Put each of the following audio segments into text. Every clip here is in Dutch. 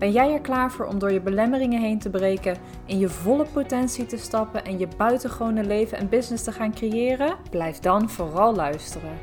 Ben jij er klaar voor om door je belemmeringen heen te breken, in je volle potentie te stappen en je buitengewone leven en business te gaan creëren? Blijf dan vooral luisteren.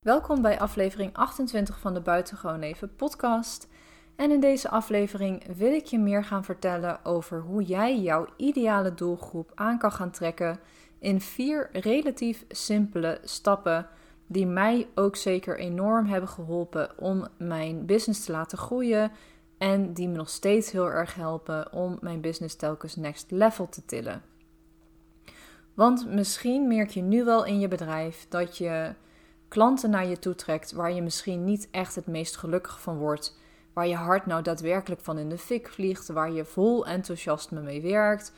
Welkom bij aflevering 28 van de Buitengewoon Leven podcast. En in deze aflevering wil ik je meer gaan vertellen over hoe jij jouw ideale doelgroep aan kan gaan trekken in vier relatief simpele stappen die mij ook zeker enorm hebben geholpen om mijn business te laten groeien en die me nog steeds heel erg helpen om mijn business telkens next level te tillen. Want misschien merk je nu wel in je bedrijf dat je klanten naar je toe trekt waar je misschien niet echt het meest gelukkig van wordt, waar je hart nou daadwerkelijk van in de fik vliegt, waar je vol enthousiasme mee werkt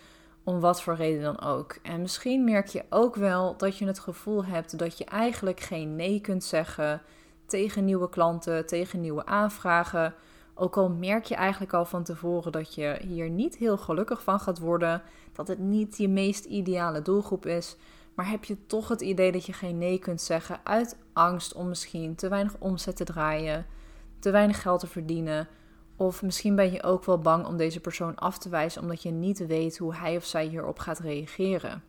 om wat voor reden dan ook. En misschien merk je ook wel dat je het gevoel hebt dat je eigenlijk geen nee kunt zeggen tegen nieuwe klanten, tegen nieuwe aanvragen. Ook al merk je eigenlijk al van tevoren dat je hier niet heel gelukkig van gaat worden, dat het niet je meest ideale doelgroep is, maar heb je toch het idee dat je geen nee kunt zeggen uit angst om misschien te weinig omzet te draaien, te weinig geld te verdienen of misschien ben je ook wel bang om deze persoon af te wijzen omdat je niet weet hoe hij of zij hierop gaat reageren.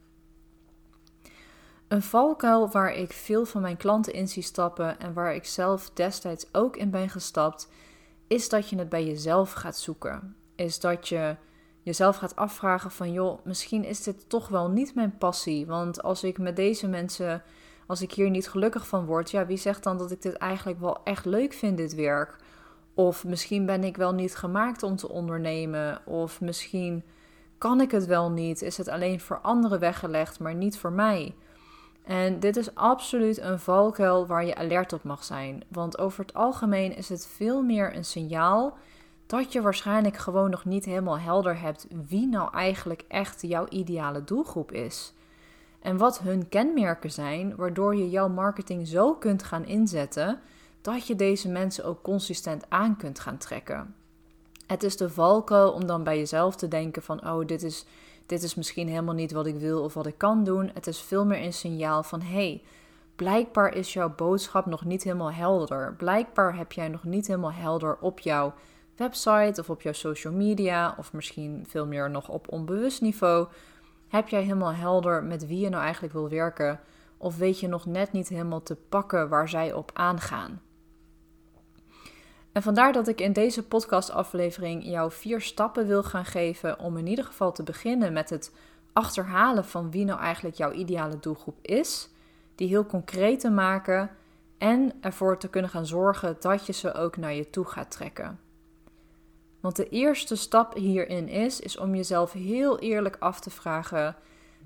Een valkuil waar ik veel van mijn klanten in zie stappen en waar ik zelf destijds ook in ben gestapt, is dat je het bij jezelf gaat zoeken. Is dat je jezelf gaat afvragen van joh, misschien is dit toch wel niet mijn passie. Want als ik met deze mensen, als ik hier niet gelukkig van word, ja, wie zegt dan dat ik dit eigenlijk wel echt leuk vind, dit werk? Of misschien ben ik wel niet gemaakt om te ondernemen. Of misschien kan ik het wel niet. Is het alleen voor anderen weggelegd, maar niet voor mij. En dit is absoluut een valkuil waar je alert op mag zijn. Want over het algemeen is het veel meer een signaal dat je waarschijnlijk gewoon nog niet helemaal helder hebt wie nou eigenlijk echt jouw ideale doelgroep is. En wat hun kenmerken zijn, waardoor je jouw marketing zo kunt gaan inzetten dat je deze mensen ook consistent aan kunt gaan trekken. Het is de valkuil om dan bij jezelf te denken van oh, dit is, dit is misschien helemaal niet wat ik wil of wat ik kan doen. Het is veel meer een signaal van hey, blijkbaar is jouw boodschap nog niet helemaal helder. Blijkbaar heb jij nog niet helemaal helder op jouw website of op jouw social media of misschien veel meer nog op onbewust niveau. Heb jij helemaal helder met wie je nou eigenlijk wil werken? Of weet je nog net niet helemaal te pakken waar zij op aangaan? En vandaar dat ik in deze podcastaflevering jou vier stappen wil gaan geven om in ieder geval te beginnen met het achterhalen van wie nou eigenlijk jouw ideale doelgroep is, die heel concreet te maken en ervoor te kunnen gaan zorgen dat je ze ook naar je toe gaat trekken. Want de eerste stap hierin is, is om jezelf heel eerlijk af te vragen: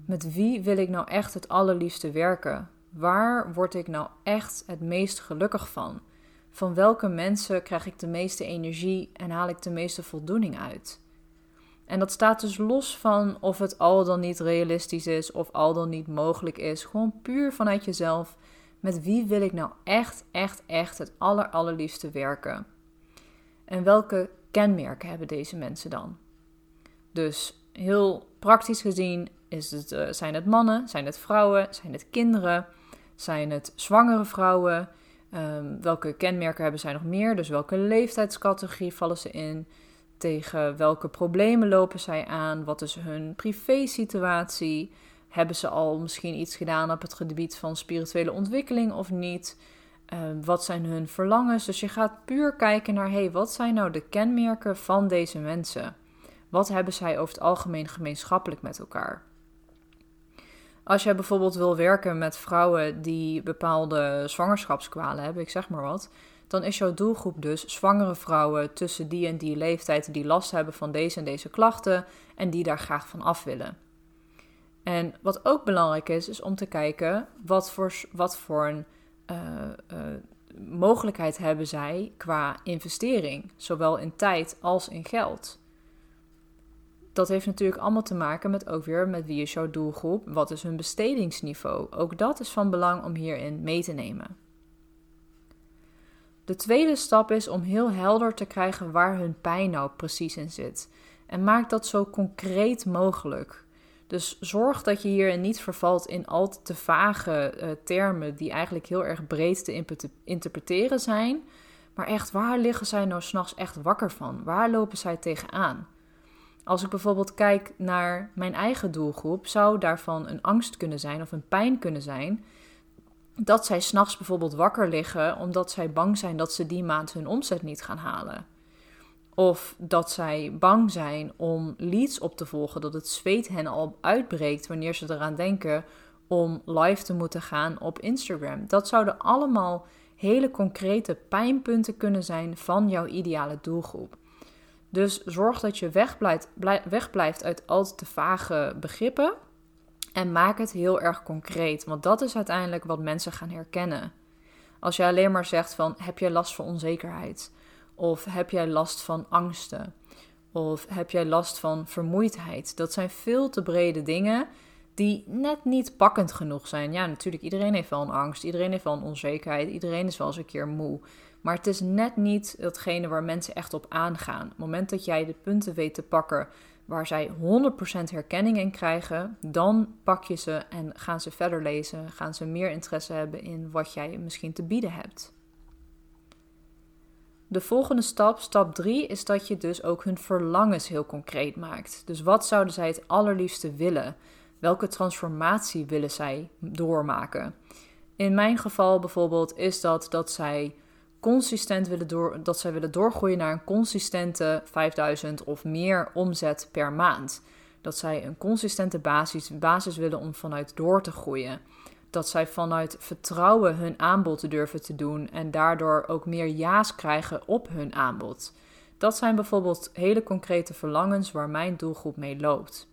met wie wil ik nou echt het allerliefste werken? Waar word ik nou echt het meest gelukkig van? Van welke mensen krijg ik de meeste energie en haal ik de meeste voldoening uit. En dat staat dus los van of het al dan niet realistisch is of al dan niet mogelijk is. Gewoon puur vanuit jezelf. Met wie wil ik nou echt, echt, echt het aller, allerliefste werken? En welke kenmerken hebben deze mensen dan? Dus heel praktisch gezien is het, uh, zijn het mannen, zijn het vrouwen, zijn het kinderen, zijn het zwangere vrouwen, Um, welke kenmerken hebben zij nog meer? Dus welke leeftijdscategorie vallen ze in? Tegen welke problemen lopen zij aan? Wat is hun privésituatie? Hebben ze al misschien iets gedaan op het gebied van spirituele ontwikkeling of niet? Um, wat zijn hun verlangens? Dus je gaat puur kijken naar, hey, wat zijn nou de kenmerken van deze mensen? Wat hebben zij over het algemeen gemeenschappelijk met elkaar? Als jij bijvoorbeeld wil werken met vrouwen die bepaalde zwangerschapskwalen hebben, ik zeg maar wat, dan is jouw doelgroep dus zwangere vrouwen tussen die en die leeftijd die last hebben van deze en deze klachten en die daar graag van af willen. En wat ook belangrijk is, is om te kijken wat voor, wat voor een uh, uh, mogelijkheid hebben zij qua investering, zowel in tijd als in geld. Dat heeft natuurlijk allemaal te maken met ook weer met wie is jouw doelgroep, wat is hun bestedingsniveau. Ook dat is van belang om hierin mee te nemen. De tweede stap is om heel helder te krijgen waar hun pijn nou precies in zit. En maak dat zo concreet mogelijk. Dus zorg dat je hierin niet vervalt in al te vage uh, termen die eigenlijk heel erg breed te interpreteren zijn. Maar echt, waar liggen zij nou s'nachts echt wakker van? Waar lopen zij tegenaan? Als ik bijvoorbeeld kijk naar mijn eigen doelgroep, zou daarvan een angst kunnen zijn of een pijn kunnen zijn dat zij s'nachts bijvoorbeeld wakker liggen omdat zij bang zijn dat ze die maand hun omzet niet gaan halen. Of dat zij bang zijn om leads op te volgen, dat het zweet hen al uitbreekt wanneer ze eraan denken om live te moeten gaan op Instagram. Dat zouden allemaal hele concrete pijnpunten kunnen zijn van jouw ideale doelgroep. Dus zorg dat je wegblijft, wegblijft uit al te vage begrippen en maak het heel erg concreet, want dat is uiteindelijk wat mensen gaan herkennen. Als je alleen maar zegt van heb jij last van onzekerheid? Of heb jij last van angsten? Of heb jij last van vermoeidheid? Dat zijn veel te brede dingen die net niet pakkend genoeg zijn. Ja, natuurlijk, iedereen heeft wel een angst, iedereen heeft wel een onzekerheid, iedereen is wel eens een keer moe. Maar het is net niet datgene waar mensen echt op aangaan. Op het moment dat jij de punten weet te pakken waar zij 100% herkenning in krijgen, dan pak je ze en gaan ze verder lezen, gaan ze meer interesse hebben in wat jij misschien te bieden hebt. De volgende stap, stap 3, is dat je dus ook hun verlangens heel concreet maakt. Dus wat zouden zij het allerliefste willen? Welke transformatie willen zij doormaken? In mijn geval bijvoorbeeld is dat dat zij consistent willen door, dat zij willen doorgroeien naar een consistente 5000 of meer omzet per maand. Dat zij een consistente basis, basis willen om vanuit door te groeien. Dat zij vanuit vertrouwen hun aanbod durven te doen en daardoor ook meer ja's krijgen op hun aanbod. Dat zijn bijvoorbeeld hele concrete verlangens waar mijn doelgroep mee loopt.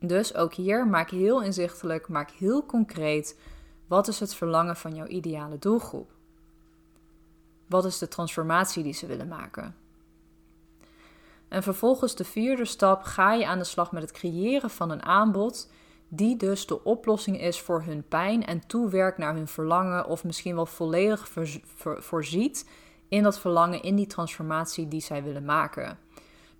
Dus ook hier maak heel inzichtelijk, maak heel concreet wat is het verlangen van jouw ideale doelgroep. Wat is de transformatie die ze willen maken? En vervolgens de vierde stap ga je aan de slag met het creëren van een aanbod die dus de oplossing is voor hun pijn en toewerkt naar hun verlangen of misschien wel volledig voorziet in dat verlangen, in die transformatie die zij willen maken.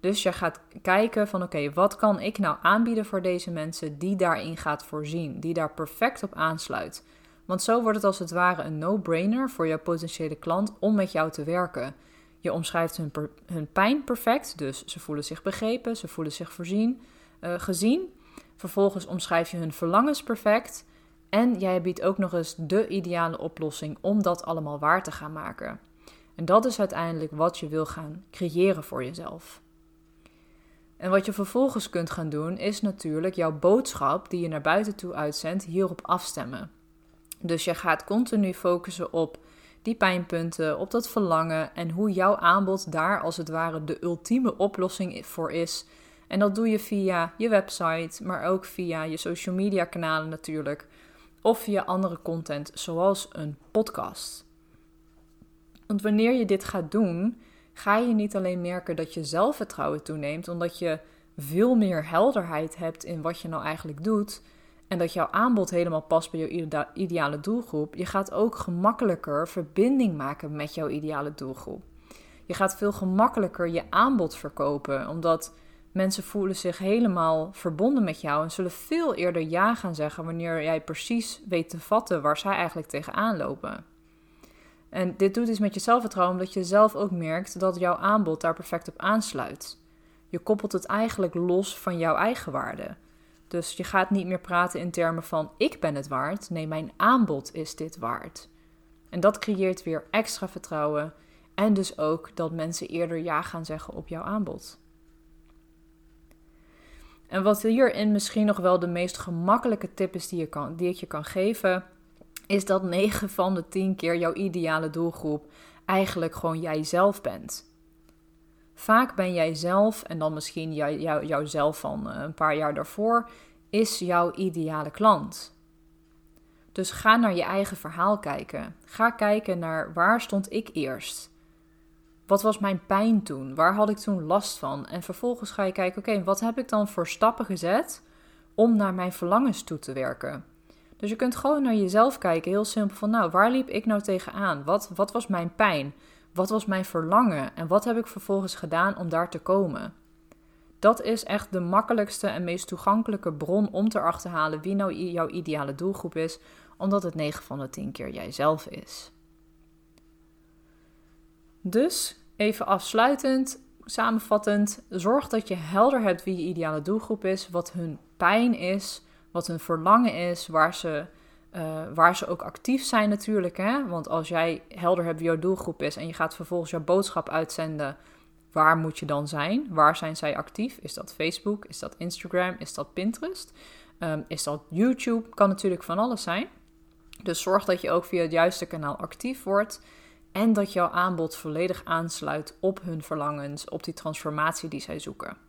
Dus je gaat kijken van oké, wat kan ik nou aanbieden voor deze mensen die daarin gaat voorzien, die daar perfect op aansluit. Want zo wordt het als het ware een no-brainer voor jouw potentiële klant om met jou te werken. Je omschrijft hun, hun pijn perfect, dus ze voelen zich begrepen, ze voelen zich voorzien, uh, gezien. Vervolgens omschrijf je hun verlangens perfect. En jij biedt ook nog eens de ideale oplossing om dat allemaal waar te gaan maken. En dat is uiteindelijk wat je wil gaan creëren voor jezelf. En wat je vervolgens kunt gaan doen, is natuurlijk jouw boodschap die je naar buiten toe uitzendt, hierop afstemmen. Dus je gaat continu focussen op die pijnpunten, op dat verlangen en hoe jouw aanbod daar als het ware de ultieme oplossing voor is. En dat doe je via je website, maar ook via je social media kanalen natuurlijk. Of via andere content, zoals een podcast. Want wanneer je dit gaat doen, ga je niet alleen merken dat je zelfvertrouwen toeneemt, omdat je veel meer helderheid hebt in wat je nou eigenlijk doet en dat jouw aanbod helemaal past bij jouw ideale doelgroep, je gaat ook gemakkelijker verbinding maken met jouw ideale doelgroep. Je gaat veel gemakkelijker je aanbod verkopen, omdat mensen voelen zich helemaal verbonden met jou en zullen veel eerder ja gaan zeggen wanneer jij precies weet te vatten waar zij eigenlijk tegenaan lopen. En dit doet iets met je zelfvertrouwen omdat je zelf ook merkt dat jouw aanbod daar perfect op aansluit. Je koppelt het eigenlijk los van jouw eigen waarde. Dus je gaat niet meer praten in termen van ik ben het waard. Nee, mijn aanbod is dit waard. En dat creëert weer extra vertrouwen. En dus ook dat mensen eerder ja gaan zeggen op jouw aanbod. En wat hierin misschien nog wel de meest gemakkelijke tip is die, je kan, die ik je kan geven, is dat 9 van de 10 keer jouw ideale doelgroep eigenlijk gewoon jijzelf bent. Vaak ben jij zelf, en dan misschien jou, jou, jouzelf van eh, een paar jaar daarvoor, is jouw ideale klant. Dus ga naar je eigen verhaal kijken. Ga kijken naar waar stond ik eerst. Wat was mijn pijn toen? Waar had ik toen last van? En vervolgens ga je kijken, oké, wat heb ik dan voor stappen gezet om naar mijn verlangens toe te werken? Dus je kunt gewoon naar jezelf kijken, heel simpel van, nou, waar liep ik nou tegenaan? Wat, wat was mijn pijn? Wat was mijn verlangen? En wat heb ik vervolgens gedaan om daar te komen? Dat is echt de makkelijkste en meest toegankelijke bron om te achterhalen wie nou jouw ideale doelgroep is, omdat het 9 van de 10 keer jijzelf is. Dus even afsluitend, samenvattend, zorg dat je helder hebt wie je ideale doelgroep is, wat hun pijn is, wat hun verlangen is, waar ze, uh, waar ze ook actief zijn natuurlijk. Hè? Want als jij helder hebt wie jouw doelgroep is en je gaat vervolgens jouw boodschap uitzenden, waar moet je dan zijn? Waar zijn zij actief? Is dat Facebook? Is dat Instagram? Is dat Pinterest? Um, is dat YouTube? Kan natuurlijk van alles zijn. Dus zorg dat je ook via het juiste kanaal actief wordt. En dat jouw aanbod volledig aansluit op hun verlangens, op die transformatie die zij zoeken.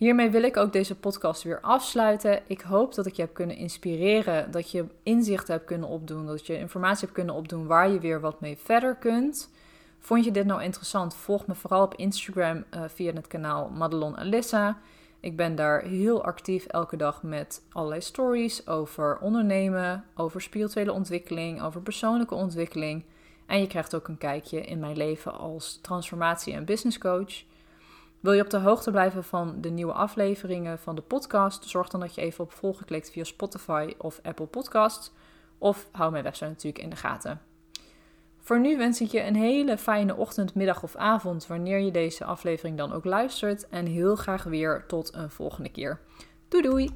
Hiermee wil ik ook deze podcast weer afsluiten. Ik hoop dat ik je heb kunnen inspireren, dat je inzicht hebt kunnen opdoen, dat je informatie hebt kunnen opdoen waar je weer wat mee verder kunt. Vond je dit nou interessant? Volg me vooral op Instagram uh, via het kanaal Madelon Alissa. Ik ben daar heel actief elke dag met allerlei stories over ondernemen, over spirituele ontwikkeling, over persoonlijke ontwikkeling. En je krijgt ook een kijkje in mijn leven als transformatie- en business coach. Wil je op de hoogte blijven van de nieuwe afleveringen van de podcast? Zorg dan dat je even op volgen klikt via Spotify of Apple Podcasts. Of hou mijn website natuurlijk in de gaten. Voor nu wens ik je een hele fijne ochtend, middag of avond wanneer je deze aflevering dan ook luistert. En heel graag weer tot een volgende keer. Doei doei!